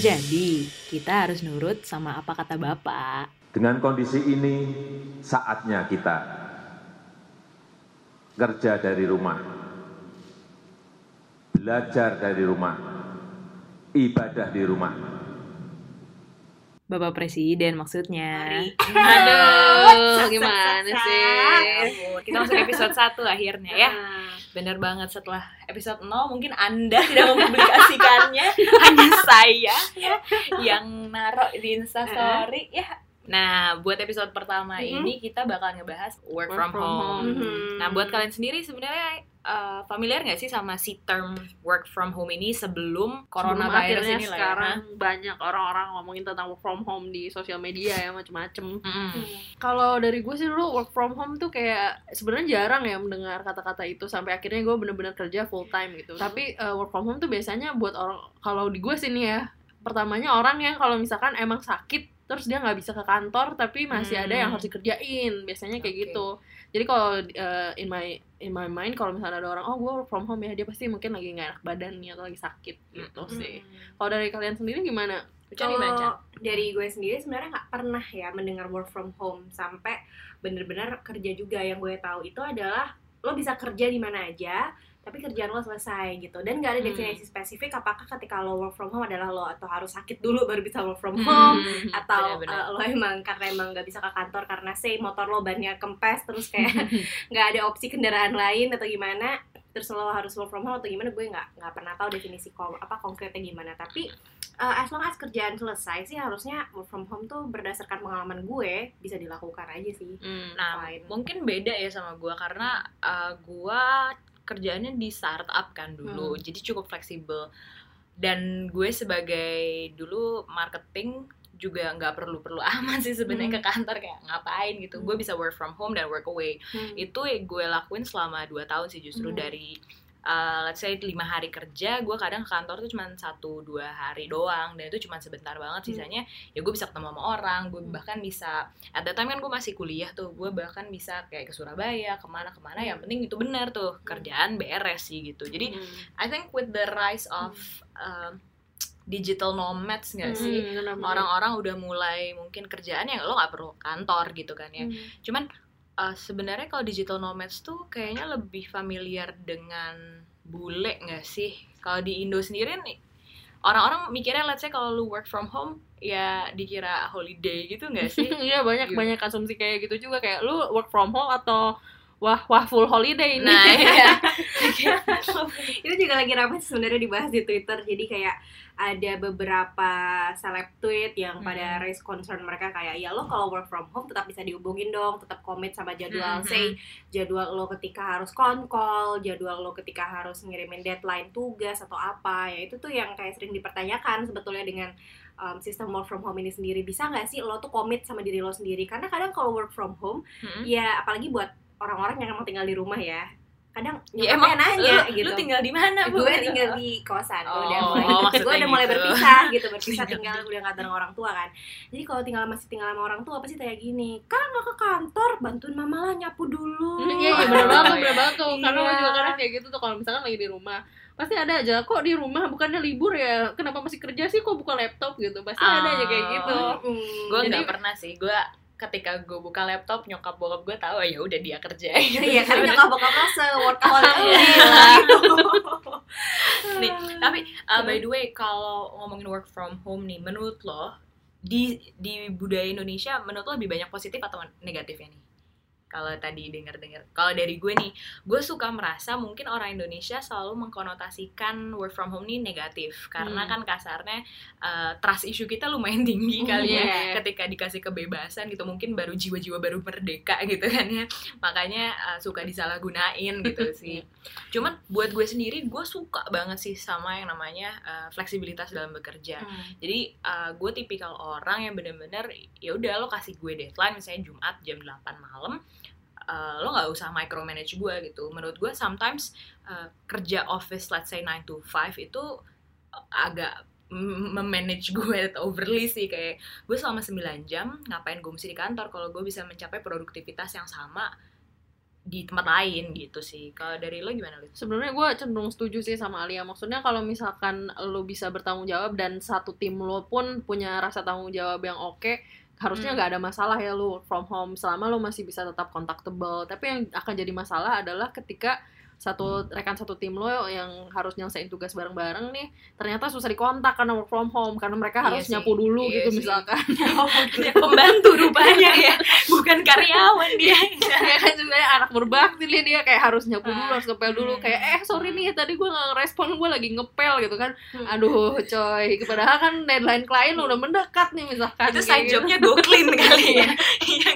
terjadi, kita harus nurut sama apa kata Bapak. Dengan kondisi ini, saatnya kita kerja dari rumah, belajar dari rumah, ibadah di rumah. Bapak Presiden maksudnya. Aduh, gimana sih? Kita masuk episode 1 akhirnya ya. Bener banget setelah episode 0 mungkin Anda tidak mempublikasikannya, hanya saya ya yang naruh di Instastory ya. Nah, buat episode pertama Mhm. ini kita bakal ngebahas work, Work from, from home. home. Mhm. Nah, buat kalian sendiri sebenarnya uh, familiar nggak sih sama si term work from home ini sebelum Sebelum coronavirus akhirnya ini lah ya? sekarang banyak orang-orang ngomongin tentang work from home di sosial media ya macem-macem. Mm-mm. Kalau dari gue sih dulu work from home tuh kayak sebenarnya jarang ya mendengar kata-kata itu sampai akhirnya gue bener-bener kerja full time gitu. Tapi uh, work from home tuh biasanya buat orang kalau di gue sini ya pertamanya orang yang kalau misalkan emang sakit terus dia nggak bisa ke kantor tapi masih ada yang Hmm. harus dikerjain biasanya kayak Oke. gitu. Jadi kalau uh, in my in my mind kalau misalnya ada orang oh gue work from home ya dia pasti mungkin lagi nggak enak badannya atau lagi sakit gitu Mm-mm. sih. Kalau dari kalian sendiri gimana? Kalau dari gue sendiri sebenarnya nggak pernah ya mendengar work from home sampai bener-bener kerja juga yang gue tahu itu adalah lo bisa kerja di mana aja tapi kerjaan lo selesai gitu dan nggak ada Hmm. definisi spesifik apakah ketika lo work from home adalah lo atau harus sakit dulu baru bisa work from Hmm. home Hmm. atau Benar-benar. uh, lo emang karena emang nggak bisa ke kantor karena say motor lo bannya kempes terus kayak nggak ada opsi kendaraan lain atau gimana terus lo harus work from home atau gimana gue nggak nggak pernah tahu definisi kom- apa konkretnya gimana tapi uh, as long as kerjaan selesai sih harusnya work from home tuh berdasarkan pengalaman gue bisa dilakukan aja sih Hmm. Nah, Fine. mungkin beda ya sama gua karena uh, gua kerjaannya di startup kan dulu, Hmm. jadi cukup fleksibel. Dan gue sebagai dulu marketing juga nggak perlu-perlu amat sih sebenarnya ke kantor kayak ngapain gitu. Gue bisa work from home dan work away. Itu ya gue lakuin selama 2 tahun sih justru Hmm. dari uh, let's say lima hari kerja, gue kadang ke kantor tuh cuma satu dua hari doang dan itu cuma sebentar banget. Hmm. Sisanya ya gue bisa ketemu sama orang, gue Hmm. bahkan bisa at that time kan gue masih kuliah tuh gue bahkan bisa kayak ke Surabaya ke mana ke mana yang penting itu benar tuh kerjaan beres sih gitu jadi Hmm. I think with the rise of um, digital nomads nggak sih Hmm, orang-orang udah mulai mungkin kerjaan yang lo nggak perlu kantor gitu kan ya Hmm. cuman uh, sebenarnya kalau digital nomads tuh kayaknya lebih familiar dengan bule nggak sih kalau di Indo sendiri nih orang-orang mikirnya let's say kalau lu work from home ya dikira holiday gitu nggak sih Iya banyak Gitu. banyak asumsi kayak gitu juga kayak lu work from home atau wah wah full holiday ini. Nah, iya. itu juga lagi ramai sebenarnya dibahas di Twitter jadi kayak ada beberapa seleb tweet yang pada Hmm. raise concern mereka kayak ya lo kalau work from home tetap bisa dihubungin dong tetap komit sama jadwal Mhm. say jadwal lo ketika harus con call jadwal lo ketika harus ngirimin deadline tugas atau apa ya itu tuh yang kayak sering dipertanyakan sebetulnya dengan um, sistem work from home ini sendiri bisa nggak sih lo tuh komit sama diri lo sendiri karena kadang kalau work from home Mm-mm. ya apalagi buat orang-orang yang emang tinggal di rumah ya. Kadang Ya emang nanya lu, gitu. lu tinggal di mana Bu? gue tinggal di kosan gue udah Oh, mulai maksudnya gue udah mulai gitu. berpisah gitu berpisah Tinggal tinggal udah nggak bareng orang tua kan. Jadi kalau tinggal masih tinggal sama orang tua pasti kayak gini kan nggak ke kantor bantuin mama lah nyapu dulu. Hmm, Iya iya bener banget bener banget tuh. Karena gue Iya. juga kadang kayak gitu tuh kalau misalkan lagi di rumah pasti ada aja kok di rumah bukannya libur ya? Kenapa masih kerja sih? Kok buka laptop? gitu. Pasti ada aja kayak gitu. Mm. gue Jadi- nggak pernah sih. Gue ketika gue buka laptop nyokap bokap gue tahu ya udah dia kerja iya karena nyokap bokap lo se workaholic Iya. gitu. Nih tapi uh, by the way kalau ngomongin work from home nih menurut lo di di budaya Indonesia menurut lo lebih banyak positif atau negatifnya nih kalau tadi dengar-dengar kalau dari gue nih gue suka merasa mungkin orang Indonesia selalu mengkonotasikan work from home ini negatif. Karena Hmm. kan kasarnya uh, trust issue kita lumayan tinggi kali ya. Iya. ketika dikasih kebebasan gitu mungkin baru jiwa-jiwa baru merdeka gitu kan ya. Makanya uh, suka disalahgunain gitu sih. Cuman buat gue sendiri gue suka banget sih sama yang namanya uh, fleksibilitas dalam bekerja. Jadi uh, gue tipikal orang yang bener-bener ya udah lo kasih gue deadline misalnya Jumat jam 8 malam uh, lo nggak usah micromanage gue gitu. Menurut gue sometimes uh, kerja office let's say 9 to 5 itu agak memanage gue overly sih. Kayak gue selama 9 jam ngapain gue mesti di kantor? Kalau gue bisa mencapai produktivitas yang sama di tempat lain gitu sih. Kalau dari lo gimana lo Sebenarnya gue cenderung setuju sih sama Alia. Maksudnya kalau misalkan lo bisa bertanggung jawab dan satu tim lo pun punya rasa tanggung jawab yang oke, harusnya Hmm. nggak ada masalah ya lo work from home selama lo masih bisa tetap contactable. Tapi yang akan jadi masalah adalah ketika satu rekan satu tim lo yang harus nyelesain tugas bareng-bareng nih ternyata susah dikontak karena work from home karena mereka Iya harus sih, nyapu dulu iya gitu sih. misalkan. Pembantu rupanya ya bukan karyawan dia. Ya kan sebenarnya anak berbakti nih dia kayak harus nyapu dulu harus ngepel dulu. Hmm. kayak eh sorry nih tadi gue nggak ngerespon gue lagi ngepel gitu kan. Hmm. aduh coy. Padahal kan deadline klien udah mendekat nih misalkan itu side gitu. jobnya go clean kali ya. Iya.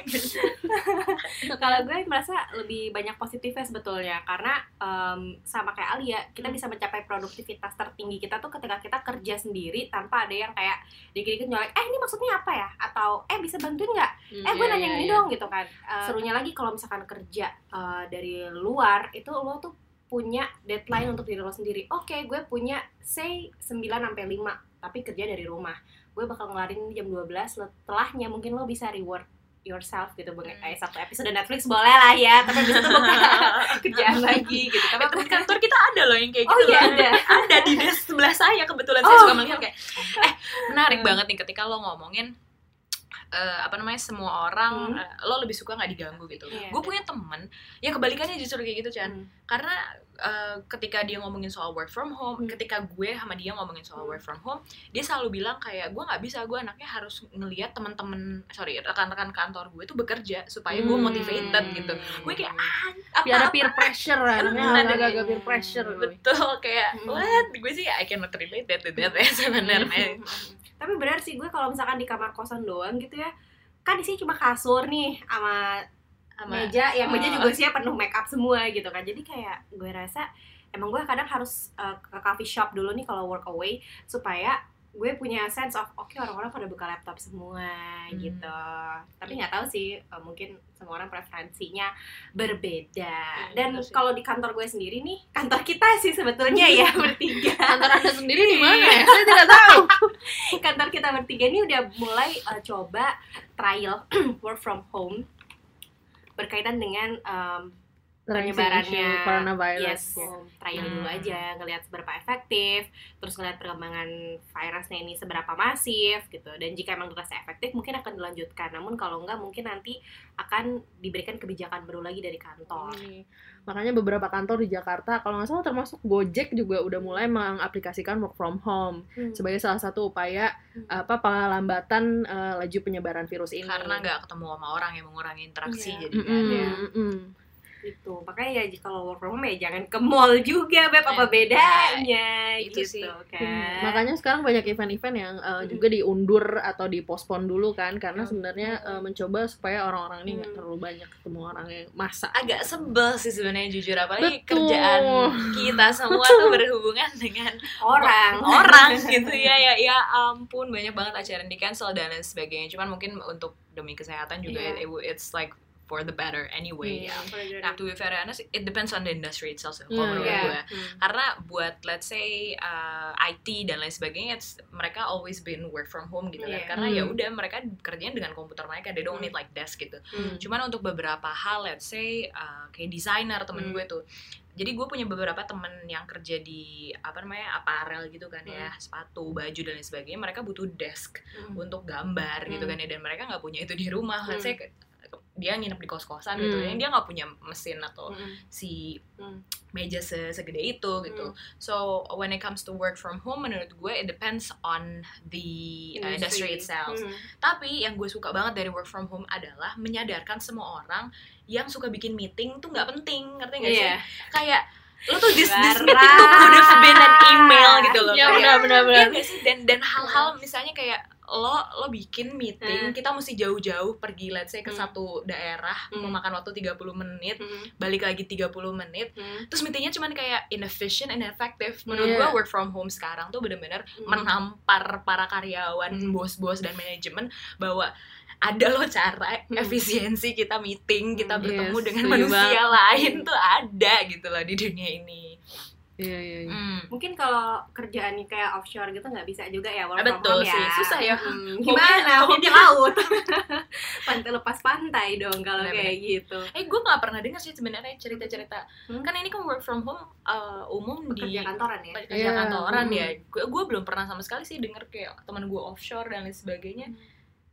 Kalau gue merasa lebih banyak positifnya sebetulnya karena em, sama kayak Alia kita bisa mencapai produktivitas tertinggi kita tuh ketika kita kerja sendiri tanpa ada yang kayak dikit-dikit nyolek eh ini maksudnya apa ya? Atau eh bisa bantuin nggak? Hmm, eh gue iya, nanya iya, ini iya. dong gitu kan. Eh, serunya lagi kalau misalkan kerja eh, dari luar itu lo tuh punya deadline untuk diri lo sendiri. Oke gue punya say 9 sampai 5 tapi kerja dari rumah. Gue bakal ngelarin jam 12 setelahnya mungkin lo bisa reward yourself gitu Hmm. kayak satu episode Netflix boleh lah ya tapi abis itu kerjaan lagi gitu tapi teman kantor kita ada loh yang kayak oh gitu iya loh. ada ada di desk sebelah saya kebetulan saya Oh. suka melihat kayak eh menarik banget nih ketika lo ngomongin eh, apa namanya semua orang Hmm. eh, lo lebih suka nggak diganggu gitu Iya. gue punya temen yang kebalikannya justru kayak gitu Chan Hmm. karena eh, ketika dia ngomongin soal work from home Hmm. ketika gue sama dia ngomongin soal Hmm. work from home dia selalu bilang kayak gue nggak bisa gue anaknya harus ngelihat teman-teman sorry rekan-rekan kantor gue tuh bekerja supaya gue Hmm. motivated gitu gue kayak ah apa ada peer pressure agak-agak peer pressure betul kayak Hmm. what gue sih I cannot relate that to that ya sebenarnya tapi benar sih gue kalau misalkan di kamar kosan doang gitu ya kan di sini cuma kasur nih sama sama meja yang meja juga sih penuh make up semua gitu kan. Jadi kayak gue rasa emang gue kadang harus uh, ke coffee shop dulu nih kalau work away supaya gue punya sense of oke orang-orang pada buka laptop semua Hmm. gitu. Tapi nggak tahu sih uh, mungkin semua orang preferensinya berbeda. Iya, dan kalau di kantor gue sendiri nih kantor kita sih sebetulnya ya bertiga. Kantor anda sendiri di mana ya? Saya tidak tahu. Kantor kita bertiga ini udah mulai uh, coba trial work from home berkaitan dengan um, penyebarannya coronavirus yes trial dulu Hmm. aja ngelihat seberapa efektif terus ngelihat perkembangan virusnya ini seberapa masif gitu dan jika emang dirasa efektif mungkin akan dilanjutkan namun kalau enggak mungkin nanti akan diberikan kebijakan baru lagi dari kantor Ini. Makanya beberapa kantor di Jakarta, kalau nggak salah termasuk Gojek juga udah mulai mengaplikasikan work from home sebagai salah satu upaya Hmm. apa pelambatan eh, laju penyebaran virus ini. karena nggak ketemu sama orang yang mengurangi interaksi Iya. jadi Mm-mm, ada mm-mm. Gitu makanya ya kalau work from home ya jangan ke mall juga beb apa Nah, bedanya itu gitu sih. kan Hmm, Makanya sekarang banyak event-event yang eh, Mm. juga diundur atau dipospon dulu kan, karena Hmm. sebenarnya eh, mencoba supaya orang-orang ini nggak Mm. terlalu banyak ketemu orang yang masa. agak sebel sih sebenarnya jujur apalagi Betul. kerjaan kita semua tuh berhubungan dengan orang orang gitu ya ya ya ampun banyak banget acara yang di cancel dan lain sebagainya cuman mungkin untuk demi kesehatan juga Iya. it- it's like for the better anyway Iya. ya Nah, to be very honest, it depends on the industry itself sih, kalau menurut Iya. gue. Hmm. Karena buat let's say uh, IT dan lain sebagainya, it's, mereka always been work from home gitu Iya. kan. Karena ya Hmm. udah mereka kerjanya dengan komputer mereka, they don't Hmm. need like desk gitu. Hmm. Cuman untuk beberapa hal, let's say uh, kayak desainer temen Hmm. gue tuh. Jadi gue punya beberapa temen yang kerja di apa namanya apparel gitu kan ya, sepatu, baju dan lain sebagainya. Mereka butuh desk Hmm. untuk gambar gitu Hmm. kan ya, dan mereka nggak punya itu di rumah. Let's Hmm. say ke- dia nginep di kos-kosan gitu, Hmm. ya, dia nggak punya mesin atau Hmm. si Hmm. meja se- segede itu gitu. Hmm. So when it comes to work from home, menurut gue it depends on the uh, industry itself. Hmm. Tapi yang gue suka banget dari work from home adalah menyadarkan semua orang yang suka bikin meeting tuh nggak penting, ngerti nggak sih? Iya. Kayak lo tuh this, this Barang. meeting tuh been an email gitu loh. Ya benar benar Iya benar. sih dan dan hal-hal misalnya kayak lo lo bikin meeting Hmm. kita mesti jauh-jauh pergi let's say ke Hmm. satu daerah Hmm. memakan waktu 30 menit Hmm. balik lagi 30 menit Hmm. terus meetingnya cuman kayak inefficient and ineffective menurut Iya. gua work from home sekarang tuh bener-bener Hmm. menampar para karyawan Hmm. bos-bos dan manajemen bahwa ada loh cara Hmm. efisiensi kita meeting kita Hmm. bertemu Yes, dengan manusia banget. lain tuh ada gitu loh di dunia ini Iya iya. iya. Hmm. Mungkin kalau kerjaannya kayak offshore gitu nggak bisa juga ya work Ah, from betul home ya. sih. Susah ya. Hmm, gimana? Hobi laut. pantai lepas pantai dong kalau kayak gitu. Eh, gue nggak pernah dengar sih sebenarnya cerita-cerita. Hmm? Kan ini kan work from home uh, umum di Kerja kantoran ya. kerja Iya, kantoran hmm. ya. Gue belum pernah sama sekali sih denger kayak teman gue offshore dan lain sebagainya.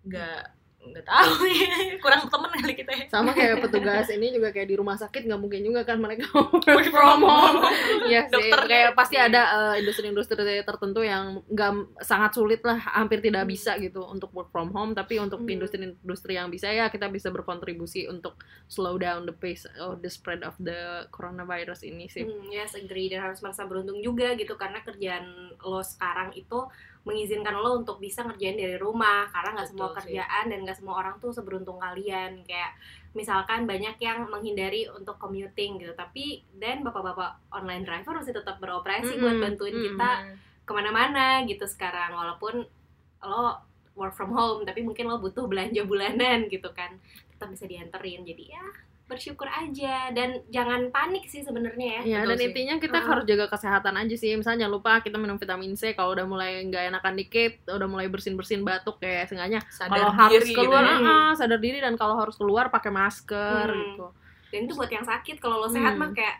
Nggak nggak tahu ya. Kurang temen kali kita ya. Sama kayak petugas ini juga kayak di rumah sakit nggak mungkin juga kan mereka work from home. Iya sih. Dokternya. Kayak pasti ada eh, industri-industri tertentu yang nggak sangat sulit lah, hampir tidak bisa gitu untuk work from home. Tapi untuk Hmm. industri-industri yang bisa ya kita bisa berkontribusi untuk slow down the pace of the spread of the coronavirus ini sih. Hmm, yes, agree dan harus merasa beruntung juga gitu karena kerjaan lo sekarang itu mengizinkan lo untuk bisa ngerjain dari rumah karena nggak semua Betul sih. kerjaan dan nggak semua orang tuh seberuntung kalian. Kayak misalkan banyak yang menghindari untuk commuting gitu. Tapi dan bapak-bapak online driver masih tetap beroperasi buat Mm-mm, bantuin mm-mm. kita ke mana-mana gitu sekarang. Walaupun lo work from home tapi mungkin lo butuh belanja bulanan gitu kan. Tetap bisa dianterin. Jadi ya bersyukur aja dan jangan panik sih sebenarnya ya Iya, dan sih. intinya kita Heeh. harus jaga kesehatan aja sih. Misalnya jangan lupa kita minum vitamin C kalau udah mulai nggak enakan dikit, udah mulai bersin-bersin batuk kayak Sadar kalau harus diri keluar gitu ya. ah, sadar diri dan kalau harus keluar pakai masker Hmm. gitu. dan itu buat yang sakit kalau lo sehat Hmm. mah kayak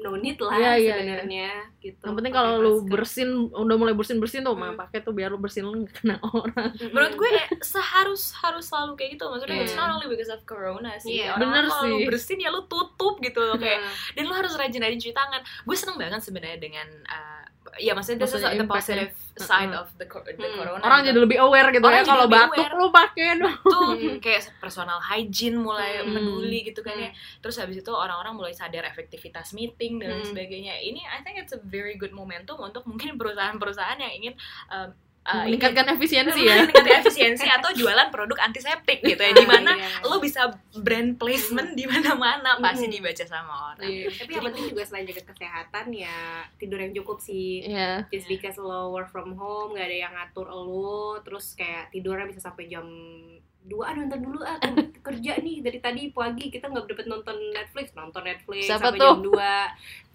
no need lah Iya, iya, sebenarnya gitu Yang penting kalau lu bersin udah mulai bersin-bersin tuh, mah Hmm. pakai tuh biar lu bersin lu nggak kena orang. Mm-mm. Menurut gue eh, seharus harus selalu kayak gitu. Maksudnya Iya. it's not only because of corona sih. Iya, Orang bener kalau sih. lu bersin ya lu tutup gitu loh kayak Nah, dan lu harus rajin-rajin cuci tangan. Gue seneng banget sebenarnya dengan uh, ya maksudnya Maksudnya the positive side of the, the Hmm. corona. Orang gitu. jadi lebih aware gitu Orang ya kalau batuk aware. lu pakai dong. tuh Hmm. kayak personal hygiene mulai Hmm. peduli gitu kan Hmm. ya. Terus habis itu orang-orang mulai sadar efektivitas meeting dan Hmm. sebagainya. Ini I think it's a very good momentum untuk mungkin perusahaan-perusahaan yang ingin um, uh, Meningkatkan efisiensi ya. meningkatkan efisiensi atau jualan produk antiseptik gitu ya. Di mana Iya. lo bisa brand placement di mana-mana pasti Hmm. dibaca sama orang. Iya. tapi yang penting juga selain jaga kesehatan ya tidur yang cukup sih Iya. just because lo work from home gak ada yang ngatur lo terus kayak tidurnya bisa sampai jam dua ah nonton dulu ah kerja nih dari tadi pagi kita nggak dapet nonton Netflix nonton Netflix Siapa sampai tuh? jam 2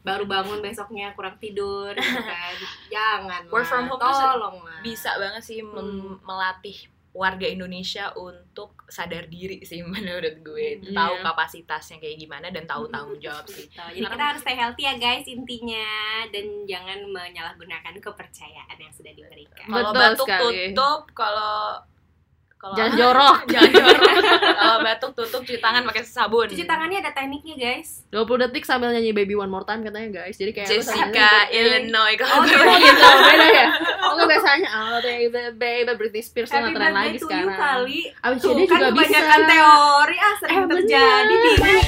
baru bangun besoknya kurang tidur gitu kan jangan Work from home tolong lah Bisa banget sih Hmm. melatih warga Indonesia untuk sadar diri sih menurut gue. Hmm. Tahu Iya. kapasitasnya kayak gimana dan tahu tanggung jawab sih. Jadi kita harus stay healthy ya guys intinya dan jangan menyalahgunakan kepercayaan yang sudah diberikan. Kalau Betul batuk sekali. tutup, kalau kalau Jangan jorok. jangan jorok. kalau batuk tutup cuci tangan pakai sabun. Cuci tangannya ada tekniknya guys. 20 detik sambil nyanyi baby one more time katanya guys. Jadi kayak Jessica Illinois Oh kalau gue gitu, gitu, beda ya? Oh nggak biasanya, oh baby, baby, Britney Spears ngetren birthday lagi sekarang kali. Abis ini kan juga bisa kebanyakan teori ah sering Eh, terjadi bingung